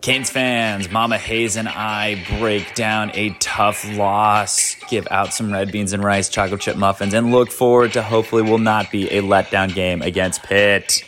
Canes fans, Mama Hayes and I break down a tough loss, give out some red beans and rice, chocolate chip muffins, and look forward to hopefully will not be a letdown game against Pitt.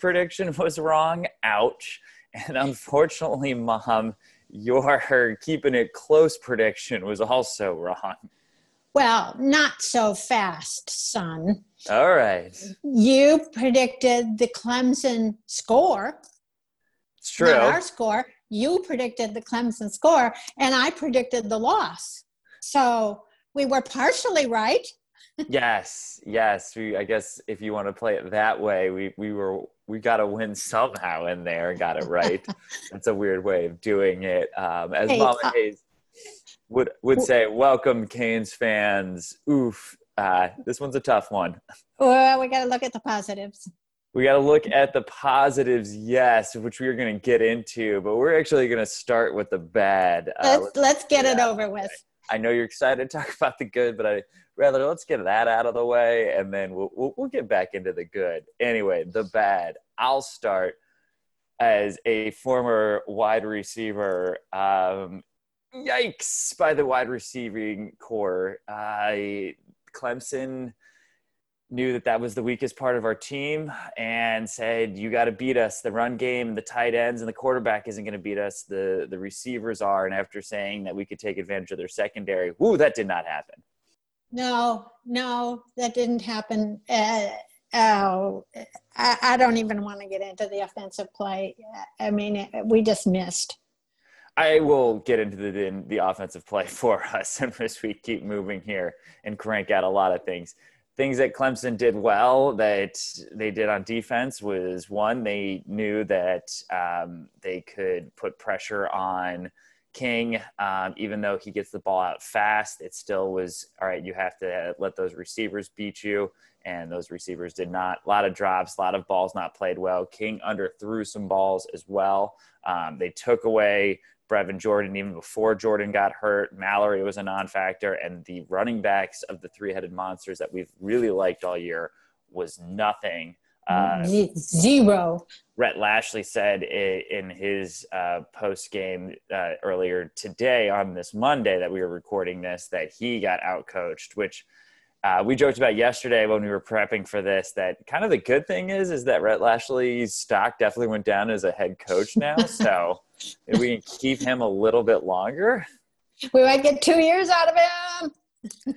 Prediction was wrong. Ouch. And unfortunately, mom, your keeping it close prediction was also wrong. Well, not so fast, son. All right. You predicted the Clemson score, It's true. not our score. You predicted the Clemson score, and I predicted the loss. So we were partially right. yes, yes. We, I guess if you want to play it that way, we we were we got to win somehow in there and got it right. That's a weird way of doing it. Um, as Hey, Mama uh, Hayes would would say, "Welcome, Canes fans." Oof, uh, this one's a tough one. Well, we got to look at the positives. We got to look at the positives, yes, which we are going to get into, but we're actually going to start with the bad. Uh, Let's, let's get it over with. I know you're excited to talk about the good, but I rather let's get that out of the way and then we'll, we'll, we'll get back into the good. Anyway, the bad. I'll start as a former wide receiver. Um, yikes by the wide receiving corps. I Clemson knew that that was the weakest part of our team and said you got to beat us the run game the tight ends and the quarterback isn't going to beat us the the receivers are and after saying that we could take advantage of their secondary whoo that did not happen No, no, that didn't happen. Uh, oh, I, I don't even want to get into the offensive play. I mean, it, we just missed. i will get into the the, the offensive play for us and as we keep moving here and crank out a lot of things things that Clemson did well that they did on defense was one, they knew that um, they could put pressure on King, um, even though he gets the ball out fast. It still was all right. You have to let those receivers beat you, and those receivers did not. A lot of drops, a lot of balls not played well. King underthrew some balls as well. Um, they took away Brevin Jordan even before Jordan got hurt. Mallory was a non-factor, and the running backs of the three-headed monsters that we've really liked all year was nothing. Uh, Zero. Rhett Lashlee said in his uh, post game uh, earlier today on this Monday that we were recording this that he got outcoached, which uh, we joked about yesterday when we were prepping for this. That kind of the good thing is is that Rhett Lashlee's stock definitely went down as a head coach now, so if we can keep him a little bit longer. We might get two years out of him.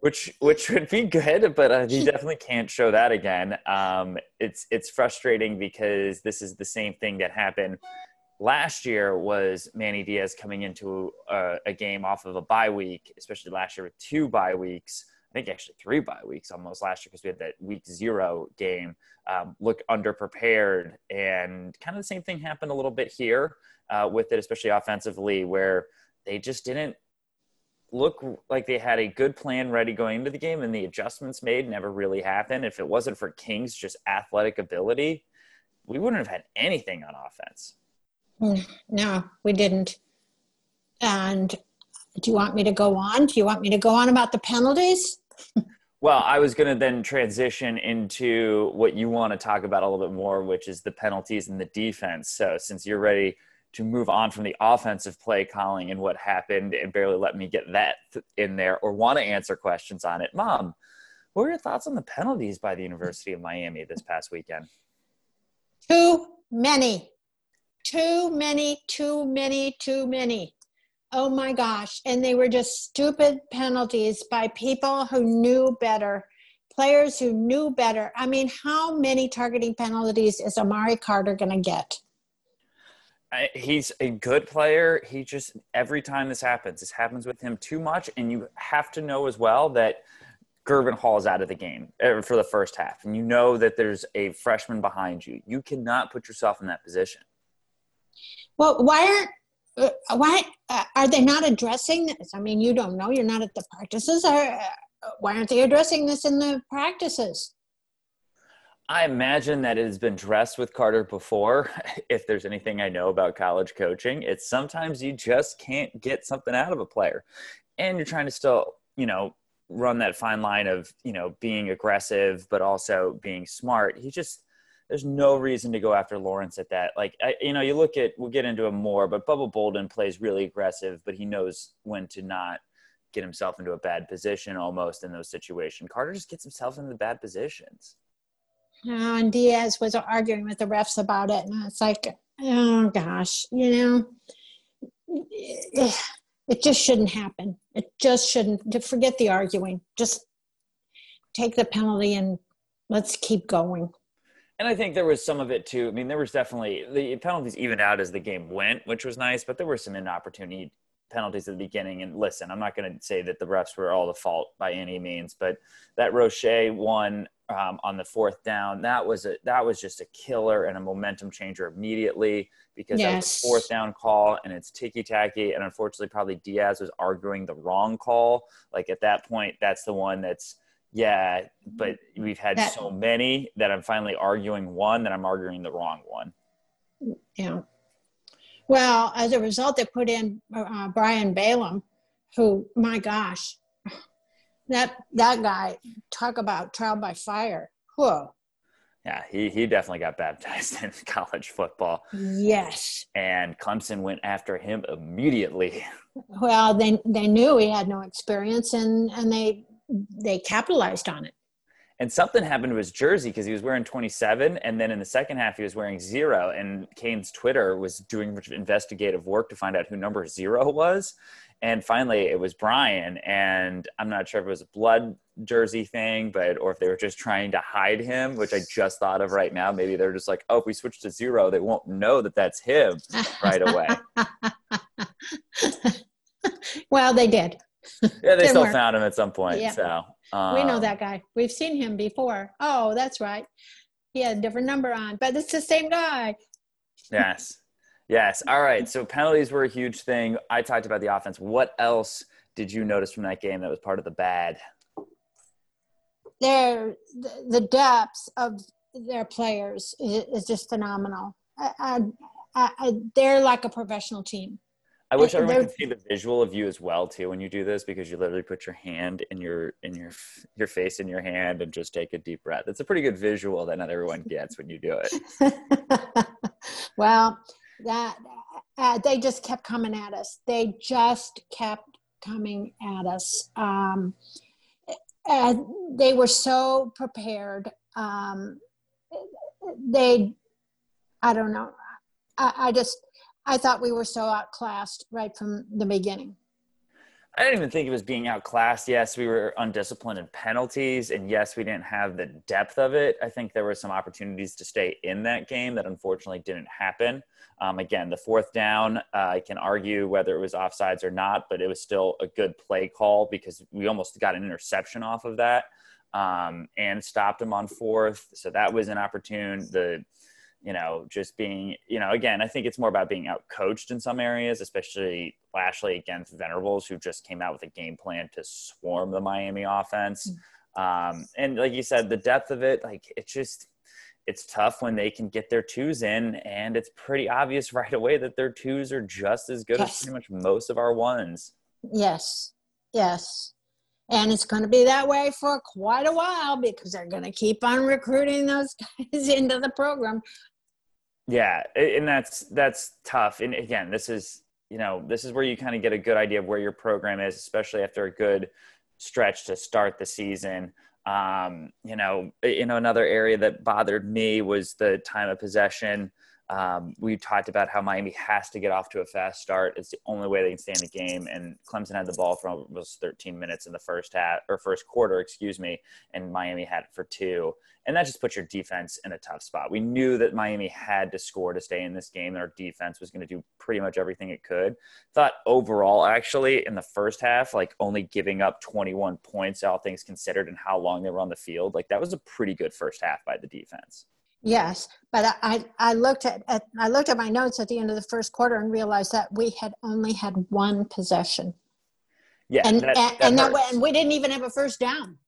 which which would be good, but uh, he definitely can't show that again. Um, it's it's frustrating because this is the same thing that happened last year. Was Manny Diaz coming into a, a game off of a bye week, especially last year with two bye weeks. I think actually three bye weeks almost last year because we had that week zero game. Um, look underprepared, and kind of the same thing happened a little bit here uh, with it, especially offensively, where they just didn't look like they had a good plan ready going into the game and the adjustments made never really happened. If it wasn't for King's just athletic ability, we wouldn't have had anything on offense. Mm, No, we didn't. And do you want me to go on? Do you want me to go on about the penalties? Well, I was going to then transition into what you want to talk about a little bit more, which is the penalties and the defense. So, since you're ready to move on from the offensive play calling and what happened and barely let me get that in there or want to answer questions on it, Mom, what were your thoughts on the penalties by the University of Miami this past weekend? Too many. Too many, too many, too many. Oh my gosh. And they were just stupid penalties by people who knew better, players who knew better. I mean, how many targeting penalties is Amari Carter going to get? He's a good player. He just every time this happens, this happens with him too much, and you have to know as well that Gurvan Hall is out of the game uh, for the first half, and you know that there's a freshman behind you. You cannot put yourself in that position. Well, why aren't uh, why uh, are they not addressing this? I mean, you don't know. You're not at the practices. Uh, why aren't they addressing this in the practices? I imagine that it has been dressed with Carter before. If there's anything I know about college coaching, it's sometimes you just can't get something out of a player. And you're trying to still, you know, run that fine line of, you know, being aggressive, but also being smart. He just, there's no reason to go after Lawrence at that. Like, I, you know, you look at, we'll get into it more, but Bubba Bolden plays really aggressive, but he knows when to not get himself into a bad position almost in those situations. Carter just gets himself into bad positions. Uh, and Diaz was arguing with the refs about it. And it's like, oh gosh, you know, it just shouldn't happen. It just shouldn't. Forget the arguing. Just take the penalty and let's keep going. And I think there was some of it too. I mean, there was definitely the penalties evened out as the game went, which was nice, but there were some inopportunity penalties at the beginning. And listen, I'm not going to say that the refs were all the fault by any means, but that Roche one um, on the fourth down, that was a that was just a killer and a momentum changer immediately because yes. that was a fourth down call and it's ticky tacky. And unfortunately, probably Diaz was arguing the wrong call. Like at that point, that's the one that's yeah, but we've had that, so many that I'm finally arguing one that I'm arguing the wrong one. Yeah. Well, as a result, they put in uh, Brian Balaam, who, my gosh, that that guy talk about trial by fire. Whoa. Yeah, he, he definitely got baptized in college football. Yes. And Clemson went after him immediately. Well, they they knew he had no experience and and they they capitalized on it and something happened to his jersey because he was wearing 27 and then in the second half he was wearing zero. And Canes twitter was doing investigative work to find out who number zero was. And finally it was brian and i'm not sure if it was a blood jersey thing but or if they were just trying to hide him which i just thought of right now. Maybe they're just like oh if we switch to zero they won't know that that's him right away. Well they did. Yeah they still found him at some point yeah. so um, we know that guy. We've seen him before. Oh, that's right. He had a different number on, but it's the same guy. yes. Yes. All right. So penalties were a huge thing. I talked about the offense. What else did you notice from that game that was part of the bad? Their the depths of their players is, just phenomenal. I, I, I, they're like a professional team. I wish everyone could see the visual of you as well too when you do this because you literally put your hand in your in your your face in your hand and just take a deep breath. It's a pretty good visual that not everyone gets when you do it. well, that uh, they just kept coming at us. They just kept coming at us. Um, and they were so prepared. Um, they, I don't know. I, I just I thought we were so outclassed right from the beginning. I didn't even think it was being outclassed. Yes, we were undisciplined in penalties, and yes, we didn't have the depth of it. I think there were some opportunities to stay in that game that unfortunately didn't happen. Um, again, the fourth down, uh, I can argue whether it was offsides or not, but it was still a good play call because we almost got an interception off of that um, and stopped him on fourth. So that was an opportune. The you know, just being, you know, again, I think it's more about being out coached in some areas, especially Lashlee against Venables, who just came out with a game plan to swarm the Miami offense. Mm. Um, and like you said, the depth of it, like it's just, it's tough when they can get their twos in, and it's pretty obvious right away that their twos are just as good yes. as pretty much most of our ones. Yes, yes. And it's going to be that way for quite a while because they're going to keep on recruiting those guys into the program. Yeah, and that's that's tough. And again, this is you know this is where you kind of get a good idea of where your program is, especially after a good stretch to start the season. Um, you know, you know another area that bothered me was the time of possession. Um, we talked about how Miami has to get off to a fast start. It's the only way they can stay in the game. And Clemson had the ball for almost 13 minutes in the first half or first quarter, excuse me, and Miami had it for two. And that just puts your defense in a tough spot. We knew that Miami had to score to stay in this game. Our defense was going to do pretty much everything it could. Thought overall, actually, in the first half, like only giving up 21 points, all things considered, and how long they were on the field, like that was a pretty good first half by the defense. Yes, but I, I looked at, at I looked at my notes at the end of the first quarter and realized that we had only had one possession. Yeah, and that, and, that and, that, and we didn't even have a first down.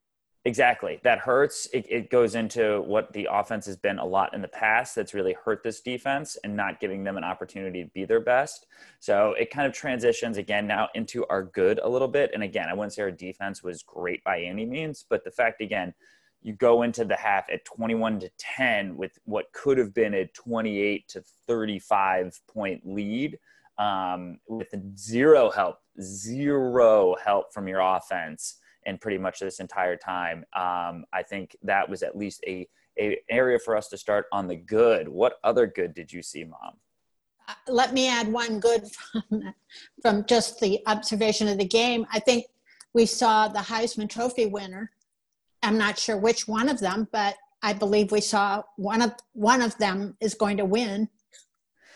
Exactly. That hurts. It, it goes into what the offense has been a lot in the past that's really hurt this defense and not giving them an opportunity to be their best. So it kind of transitions again now into our good a little bit. And again, I wouldn't say our defense was great by any means, but the fact again, you go into the half at 21 to 10 with what could have been a 28 to 35 point lead um, with zero help, zero help from your offense and pretty much this entire time. Um, I think that was at least a, a area for us to start on the good. What other good did you see, Mom? Uh, let me add one good from, from just the observation of the game. I think we saw the Heisman Trophy winner. I'm not sure which one of them, but I believe we saw one of one of them is going to win.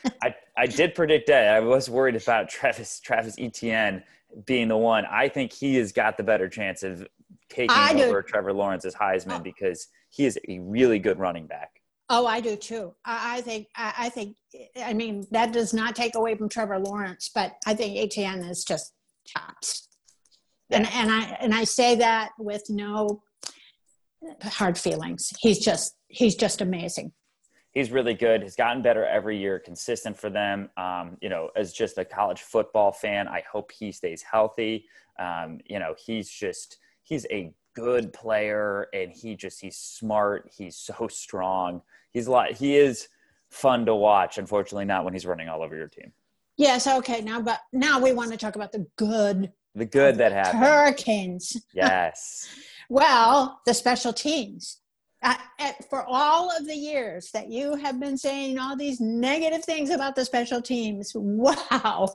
I, I did predict that. I was worried about Travis Travis Etienne being the one. I think he has got the better chance of taking over Trevor Lawrence as Heisman oh. because he is a really good running back. Oh, I do too. I, I think. I, I, think. I mean, that does not take away from Trevor Lawrence, but I think Etienne is just tops. Yeah. And and I and I say that with no hard feelings. He's just he's just amazing he's really good. He's gotten better every year, consistent for them. Um, you know, as just a college football fan, I hope he stays healthy. Um, you know, he's just he's a good player, and he just he's smart. He's so strong. He's a lot. He is fun to watch. Unfortunately, not when he's running all over your team. Yes. Okay. Now, but now we want to talk about the good. The good that happened. Hurricanes. Yes. Well, the special teams uh, for all of the years that you have been saying all these negative things about the special teams, wow.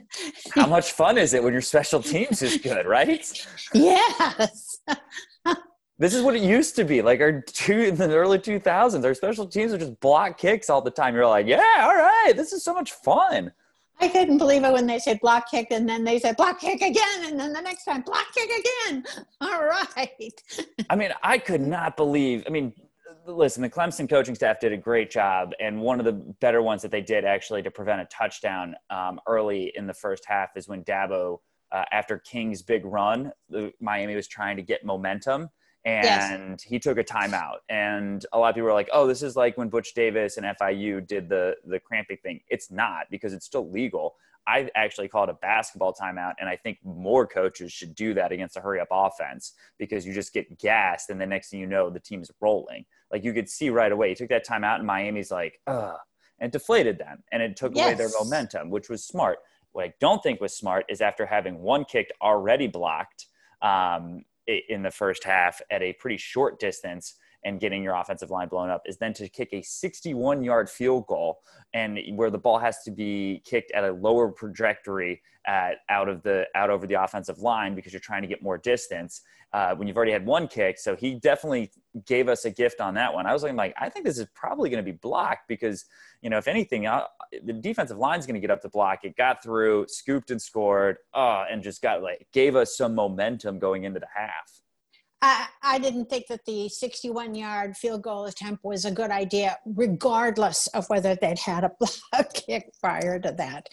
How much fun is it when your special teams is good, right? Yes. this is what it used to be. Like our two in the early 2000s, our special teams are just block kicks all the time. You're like, yeah, all right, this is so much fun. I couldn't believe it when they said block kick and then they said block kick again and then the next time block kick again. All right. I mean, I could not believe. I mean, listen, the Clemson coaching staff did a great job, and one of the better ones that they did actually to prevent a touchdown um, early in the first half is when Dabo, uh, after King's big run, the, Miami was trying to get momentum and yes. he took a timeout. And a lot of people were like, "Oh, this is like when Butch Davis and FIU did the the cramping thing." It's not because it's still legal. I actually call it a basketball timeout, and I think more coaches should do that against a hurry up offense because you just get gassed, and the next thing you know, the team's rolling. Like you could see right away, he took that timeout, and Miami's like, "Ugh," and deflated them, and it took yes. away their momentum, which was smart. What I don't think was smart is after having one kicked already blocked. Um, in the first half at a pretty short distance and getting your offensive line blown up is then to kick a 61 yard field goal and where the ball has to be kicked at a lower trajectory at, out of the out over the offensive line because you're trying to get more distance uh, when you've already had one kick. So he definitely gave us a gift on that one. I was like i think this is probably going to be blocked because you know if anything uh, the defensive line's going to get up to block. It got through scooped and scored uh, and just got like gave us some momentum going into the half I, I didn't think that the 61 yard field goal attempt was a good idea, regardless of whether they'd had a block kick prior to that.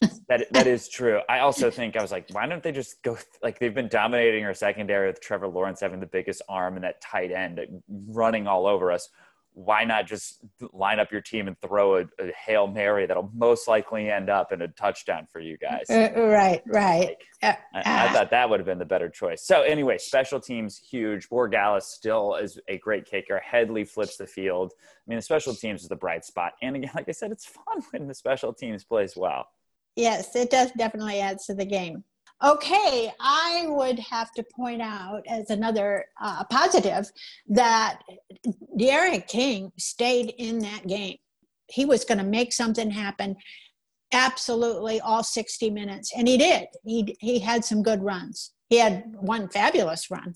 that that is true. I also think I was like, why don't they just go like they've been dominating our secondary with Trevor Lawrence having the biggest arm and that tight end running all over us why not just line up your team and throw a, a, hail mary that'll most likely end up in a touchdown for you guys? Uh, right, right. Like, uh, I, I, thought that would have been the better choice. So anyway, special teams huge. Borregales still is a great kicker. Hedley flips the field. I mean, the special teams is the bright spot. And again, like I said, it's fun when the special teams plays well. Yes, it does definitely adds to the game. Okay, I would have to point out as another uh, positive that D'Eriq King stayed in that game. He was going to make something happen absolutely all 60 minutes, and he did. He, he had some good runs. He had one fabulous run.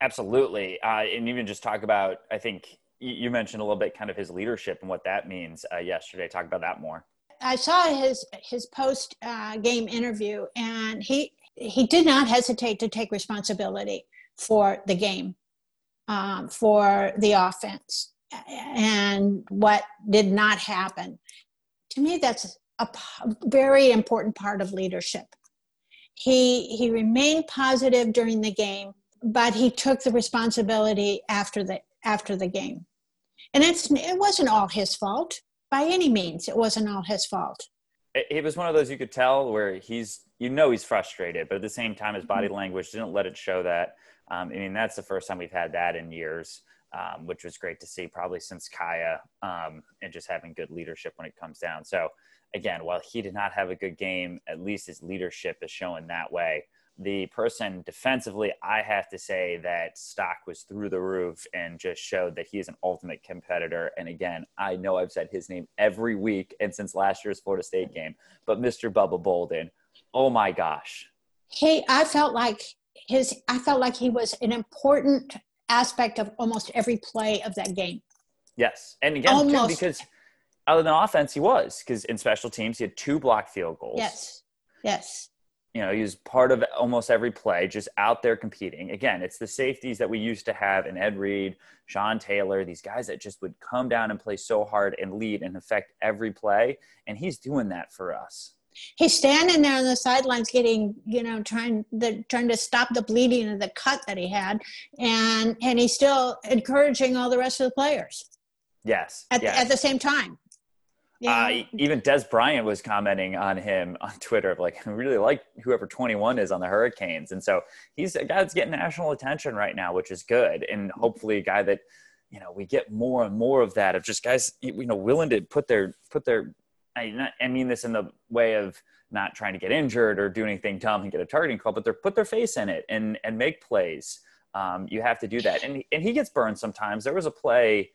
Absolutely. Uh, and even just talk about, I think you mentioned a little bit kind of his leadership and what that means uh, yesterday. Talk about that more. I saw his his post uh, game interview, and he he did not hesitate to take responsibility for the game, um, for the offense, and what did not happen. To me, that's a very important part of leadership. He he remained positive during the game, but he took the responsibility after the after the game. And it's it wasn't all his fault by any means. It wasn't all his fault. It was one of those you could tell where he's you know he's frustrated, but at the same time his body mm-hmm. language didn't let it show that. Um, I mean that's the first time we've had that in years. Um, which was great to see probably since Kaaya um, and just having good leadership when it comes down. So again, while he did not have a good game, at least his leadership is showing that way. The person defensively, I have to say that stock was through the roof and just showed that he is an ultimate competitor. And again, I know I've said his name every week and since last year's Florida State game, but Mr. Bubba Bolden, oh my gosh. He, I felt like his, I felt like he was an important aspect of almost every play of that game. Yes. And again, almost. because other than offense, he was because in special teams he had two block field goals. Yes, yes. You know, he was part of almost every play, just out there competing. Again, it's the safeties that we used to have in Ed Reed, Sean Taylor, these guys that just would come down and play so hard and lead and affect every play. And he's doing that for us. He's standing there on the sidelines, getting you know, trying the trying to stop the bleeding of the cut that he had, and and he's still encouraging all the rest of the players. Yes. At, yes. The, at the same time. Yeah. Uh, even Dez Bryant was commenting on him on Twitter, of like, I really like whoever 21 is on the Hurricanes. And so he's a guy that's getting national attention right now, which is good. And hopefully a guy that, you know, we get more and more of that of just guys, you know, willing to put their, put their, I, I mean this in the way of not trying to get injured or do anything dumb and get a targeting call, but they're put their face in it and, and make plays. Um, you have to do that. And, and he gets burned sometimes. There was a play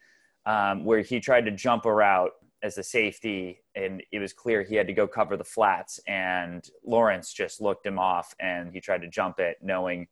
um, where he tried to jump a route as a safety, and it was clear he had to go cover the flats. And Lawrence just looked him off, and he tried to jump it, knowing,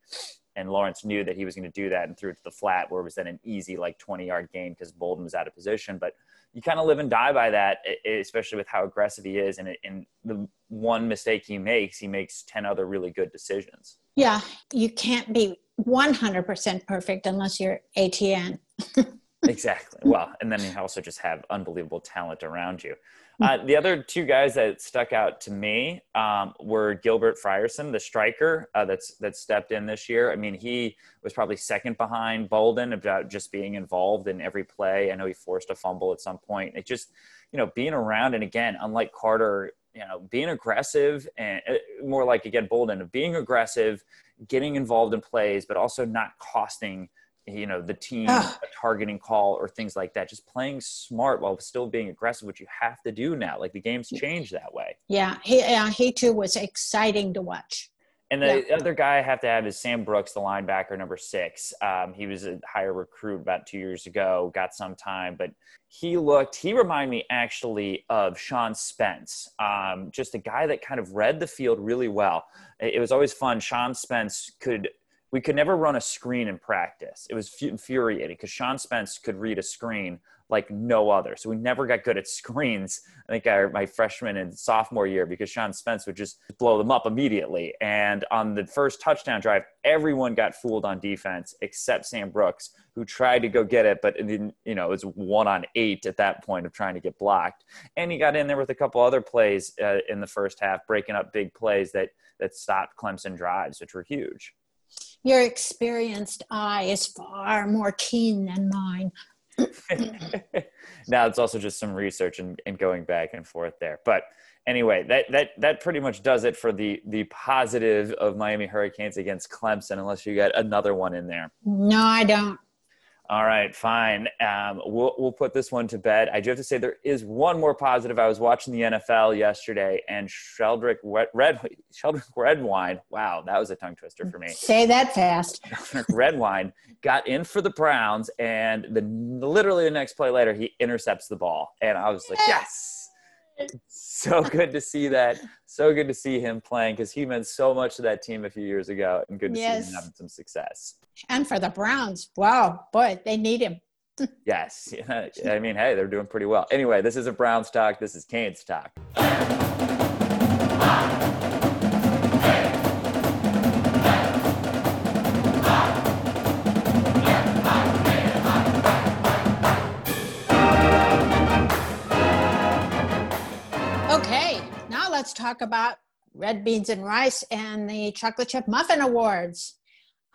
and Lawrence knew that he was going to do that, and threw it to the flat, where it was then an easy like 20 yard gain because Bolden was out of position. But you kind of live and die by that, especially with how aggressive he is, and, and the one mistake he makes, he makes 10 other really good decisions. Yeah, you can't be 100% perfect unless you're Etienne. exactly. Well, and then you also just have unbelievable talent around you. Uh, the other two guys that stuck out to me um, were Gilbert Frierson, the striker uh, that's that stepped in this year. I mean, he was probably second behind Bolden about just being involved in every play. I know he forced a fumble at some point. It just, you know, being around and again, unlike Carter, you know, being aggressive and uh, more like again Bolden, being aggressive, getting involved in plays, but also not costing you know the team a targeting call or things like that just playing smart while still being aggressive which you have to do now like the game's changed that way yeah he, yeah, he too was exciting to watch and the yeah. other guy I have to have is Sam Brooks, the linebacker, number six. Um, he was a higher recruit about two years ago, got some time, but he looked, he reminded me actually of Sean Spence, um, just a guy that kind of read the field really well. It was always fun. Sean Spence could we could never run a screen in practice. It was infuriating because Sean Spence could read a screen like no other. So we never got good at screens. I think our, my freshman and sophomore year because Sean Spence would just blow them up immediately. And on the first touchdown drive, everyone got fooled on defense except Sam Brooks, who tried to go get it, but didn't, you know, it was one on eight at that point of trying to get blocked. And he got in there with a couple other plays uh, in the first half, breaking up big plays that that stopped Clemson drives, which were huge your experienced eye is far more keen than mine. now it's also just some research and, and going back and forth there. But anyway, that that that pretty much does it for the the positive of Miami Hurricanes against Clemson. Unless you got another one in there. No, I don't. All right, fine. Um, we'll we'll put this one to bed. I do have to say there is one more positive. I was watching the NFL yesterday, and Sheldrick Red Sheldrick Redwine. Wow, that was a tongue twister for me. Say that fast. Redwine got in for the Browns, and the literally the next play later, he intercepts the ball, and I was like, yes so good to see that. So good to see him playing because he meant so much to that team a few years ago, and good to yes. see him having some success and for the Browns. Wow, boy, they need him. yes. I mean, hey, they're doing pretty well. Anyway, this isn't Browns talk. This is Canes talk. Okay, now let's talk about red beans and rice and the chocolate chip muffin awards.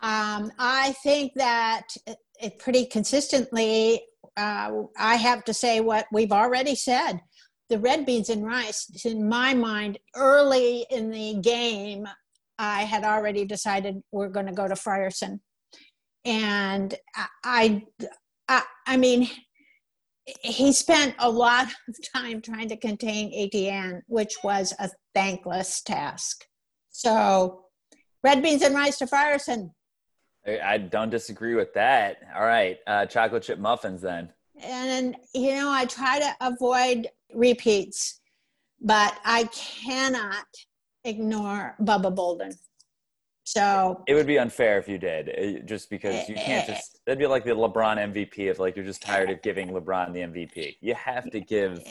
Um, I think that it, pretty consistently, uh, I have to say what we've already said. The red beans and rice, in my mind, early in the game, I had already decided we're going to go to Frierson. And I, I, I mean, he spent a lot of time trying to contain Etienne, which was a thankless task. So, red beans and rice to Frierson. I don't disagree with that. All right, uh, chocolate chip muffins then. And you know, I try to avoid repeats, but I cannot ignore Bubba Bolden. So it would be unfair if you did, uh, just because you can't eh, just. That'd be like the LeBron MVP if like you're just tired of giving LeBron the MVP. You have to give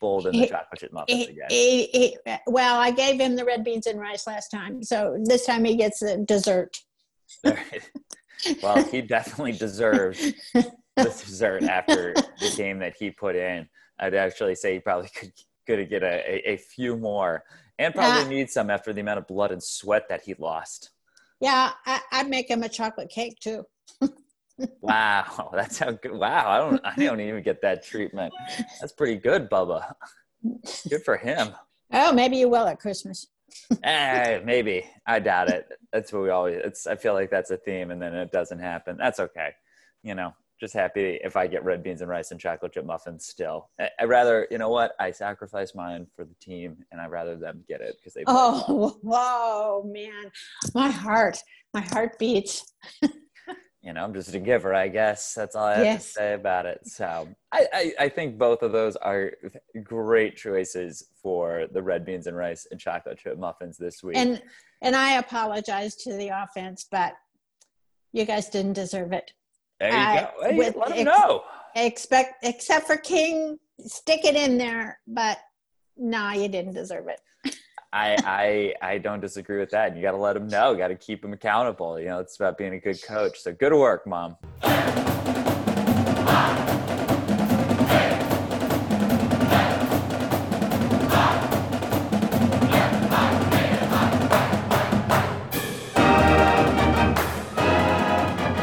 Bolden the chocolate chip muffins again. He, he, well, I gave him the red beans and rice last time, so this time he gets the dessert. well, he definitely deserves the dessert after the game that he put in. I'd actually say he probably could could get a, a, a few more and probably uh, need some after the amount of blood and sweat that he lost. Yeah, I, would make him a chocolate cake too. wow, that's how good. Wow, I don't, I don't even get that treatment. That's pretty good, Bubba. Good for him. Oh, maybe you will at Christmas. Eh, maybe. I doubt it. That's what we always. It's. I feel like that's a theme, and then it doesn't happen. That's okay. You know, just happy if I get red beans and rice and chocolate chip muffins still. I, would rather, you know what? I sacrifice mine for the team and I'd rather them get it because they. Oh, whoa, man. My heart, my heart beats. you know, I'm just a giver, I guess. That's all I have yes. to say about it. So I, I, I, think both of those are great choices for the red beans and rice and chocolate chip muffins this week. And and I apologize to the offense, but you guys didn't deserve it. There you go. Hey, with, let them ex- know. Expect, except for King, stick it in there. But nah, you didn't deserve it. I, I I don't disagree with that. You got to let them know. Got to keep them accountable. You know, it's about being a good coach. So good work, mom.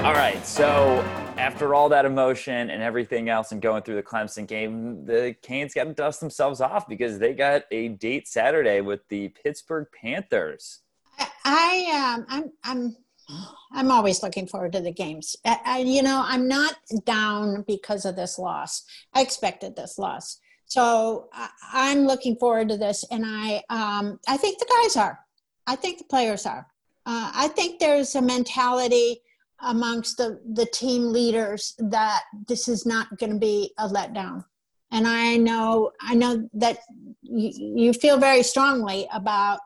All right, so after all that emotion and everything else and going through the Clemson game, the Canes got to dust themselves off because they got a date Saturday with the Pittsburgh Panthers. I um, I'm I'm I'm always looking forward to the games. I, I, you know, I'm not down because of this loss. I expected this loss, so I, am looking forward to this, and I um, I think the guys are. I think the players are. Uh, I think there's a mentality amongst the, the team leaders that this is not going to be a letdown. And I know I know that you, you feel very strongly about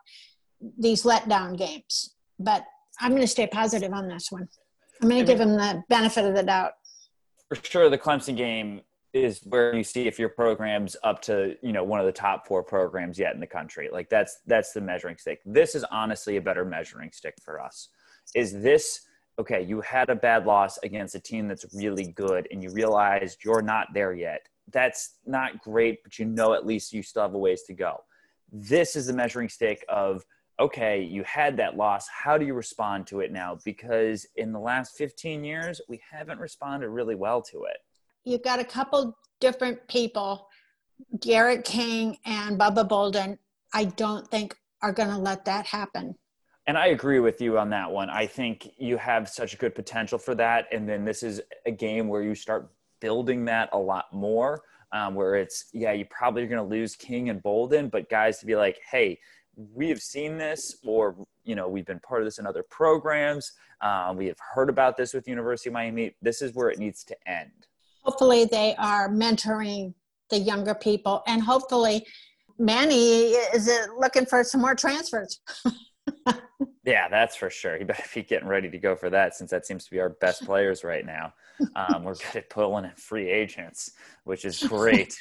these letdown games, but I'm going to stay positive on this one. I'm going to give them the benefit of the doubt. For sure, the Clemson game is where you see if your program's up to you know one of the top four programs yet in the country. Like that's that's the measuring stick. This is honestly a better measuring stick for us. Is this okay, you had a bad loss against a team that's really good and you realized you're not there yet. That's not great, but you know at least you still have a ways to go. This is the measuring stick of, okay, you had that loss. How do you respond to it now? Because in the last 15 years, we haven't responded really well to it. You've got a couple different people, Garrett King and Bubba Bolden, I don't think are going to let that happen and I agree with you on that one. I think you have such a good potential for that. And then this is a game where you start building that a lot more, um, where it's, yeah, you probably are going to lose King and Bolden, but guys to be like, hey, we have seen this, or, you know, we've been part of this in other programs. Um, we have heard about this with University of Miami. This is where it needs to end. Hopefully, they are mentoring the younger people, and hopefully, Manny is looking for some more transfers. Yeah, that's for sure. He better be getting ready to go for that since that seems to be our best players right now. Um, we're good at pulling in free agents, which is great.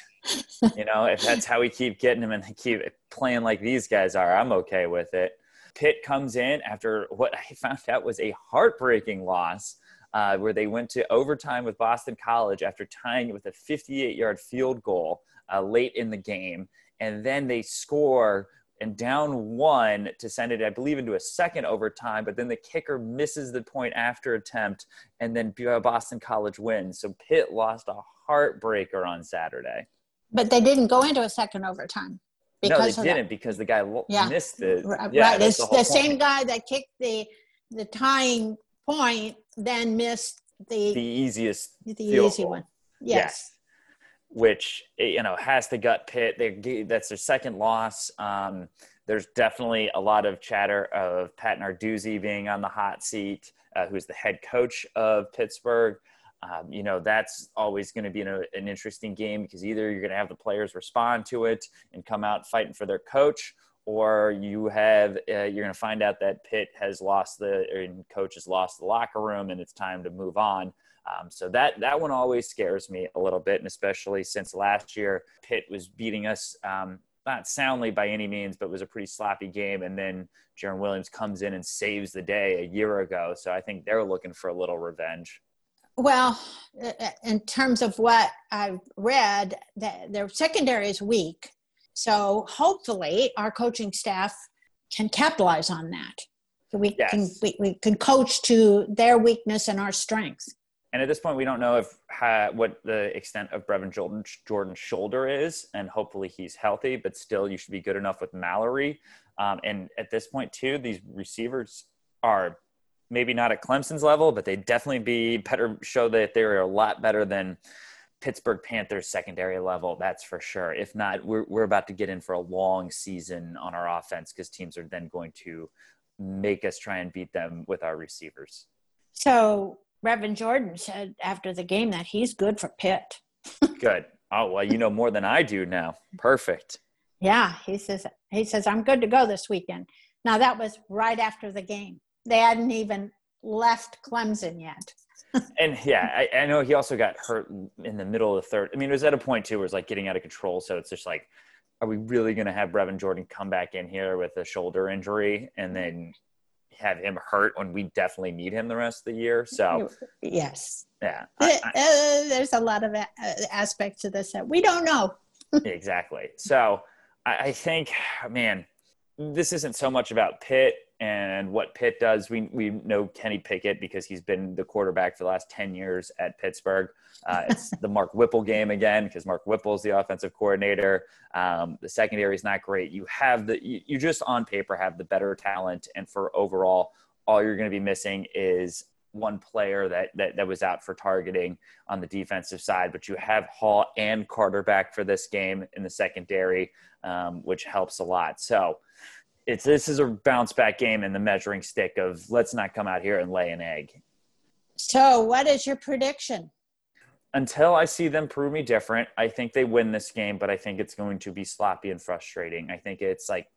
you know, if that's how we keep getting them and they keep playing like these guys are, I'm okay with it. Pitt comes in after what I found out was a heartbreaking loss, uh, where they went to overtime with Boston College after tying it with a 58 yard field goal uh, late in the game. And then they score and down one to send it, I believe, into a second overtime. But then the kicker misses the point after attempt, and then Boston College wins. So Pitt lost a heartbreaker on Saturday. But they didn't go into a second overtime. no, they didn't that. because the guy yeah. missed the. Yeah, right, it's the, the same guy that kicked the the tying point, then missed the the easiest the easy goal. one. yes. yes which you know has the gut Pitt. They, that's their second loss. Um, there's definitely a lot of chatter of Pat Narduzzi being on the hot seat, uh, who's the head coach of Pittsburgh. Um, you know that's always going to be an, an interesting game because either you're going to have the players respond to it and come out fighting for their coach, or you have uh, you're going to find out that Pitt has lost the coach has lost the locker room and it's time to move on. Um, so that that one always scares me a little bit, and especially since last year Pitt was beating us um, not soundly by any means, but was a pretty sloppy game, and then Jarren Williams comes in and saves the day a year ago. So I think they're looking for a little revenge. Well, in terms of what I've read, their secondary is weak. So hopefully, our coaching staff can capitalize on that. We yes. can we, we can coach to their weakness and our strengths. And at this point, we don't know if what the extent of Brevin Jordan, Jordan's shoulder is, and hopefully he's healthy. But still, you should be good enough with Mallory. Um, and at this point, too, these receivers are maybe not at Clemson's level, but they definitely be better. Show that they're a lot better than Pittsburgh Panthers secondary level. That's for sure. If not, we're we're about to get in for a long season on our offense because teams are then going to make us try and beat them with our receivers. So Brevin Jordan said after the game that he's good for Pitt. good. Oh well, you know more than I do now. Perfect. Yeah, he says he says I'm good to go this weekend. Now that was right after the game. They hadn't even left Clemson yet. and yeah, I, I, know he also got hurt in the middle of the third. I mean, it was at a point too where it's like getting out of control. So it's just like, are we really going to have Brevin Jordan come back in here with a shoulder injury and then have him hurt when we definitely need him the rest of the year. So yes, yeah, I, I, uh, there's a lot of a- aspects to this that we don't know. exactly. So I, I think, man, this isn't so much about Pitt and what Pitt does. We we know Kenny Pickett because he's been the quarterback for the last ten years at Pittsburgh. Uh, it's the Mark Whipple game again because Mark Whipple is the offensive coordinator. Um, the secondary is not great. You have the you, you just on paper have the better talent, and for overall, all you're going to be missing is one player that, that that was out for targeting on the defensive side, but you have Hall and Carter back for this game in the secondary, um, which helps a lot. So it's this is a bounce back game in the measuring stick of let's not come out here and lay an egg. So, what is your prediction? Until I see them prove me different, I think they win this game, but I think it's going to be sloppy and frustrating. I think it's like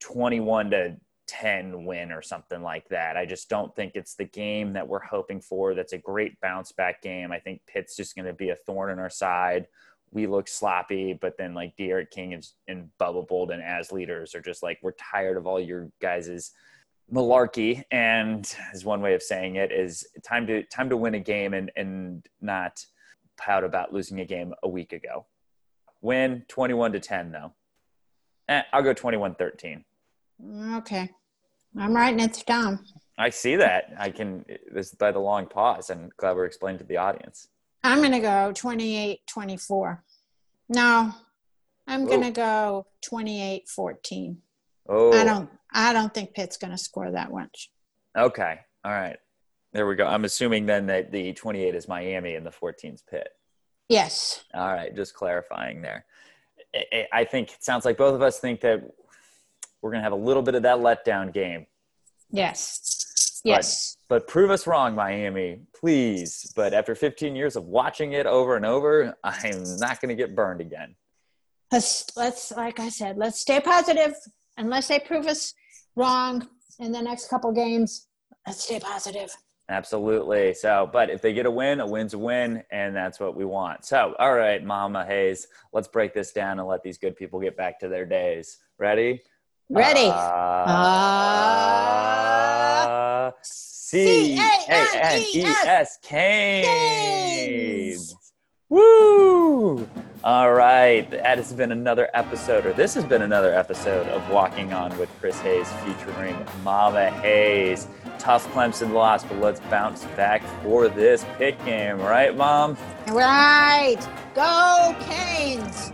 21 to 10 win or something like that. I just don't think it's the game that we're hoping for. That's a great bounce back game. I think Pitt's just going to be a thorn in our side we look sloppy, but then like D'Eriq King and, and Bubba Bolden as leaders are just like, we're tired of all your guys's malarkey. And as one way of saying it is time to time to win a game and, and not pout about losing a game a week ago. Win 21 to 10 though. Eh, I'll go 21 13. Okay. I'm writing it down. I see that. I can, this by the long pause and glad we're explaining to the audience. I'm going to go 28 24. No, I'm going to go 28 14. Oh. I don't I don't think Pitt's going to score that much. Okay. All right. There we go. I'm assuming then that the 28 is Miami and the 14 is Pitt. Yes. All right, just clarifying there. I think it sounds like both of us think that we're going to have a little bit of that letdown game. Yes. Yes. But, but prove us wrong, Miami, please. But after 15 years of watching it over and over, I'm not going to get burned again. Let's, let's, like I said, let's stay positive. Unless they prove us wrong in the next couple games, let's stay positive. Absolutely. So, but if they get a win, a win's a win, and that's what we want. So, all right, Mama Hayes, let's break this down and let these good people get back to their days. Ready? Ready. Uh, uh, C A N E S Canes. Woo! All right, that has been another episode, or this has been another episode of Walking On with Chris Hayes featuring Mama Hayes. Tough Clemson loss, but let's bounce back for this Pitt game, right, Mom? Right. Go Canes.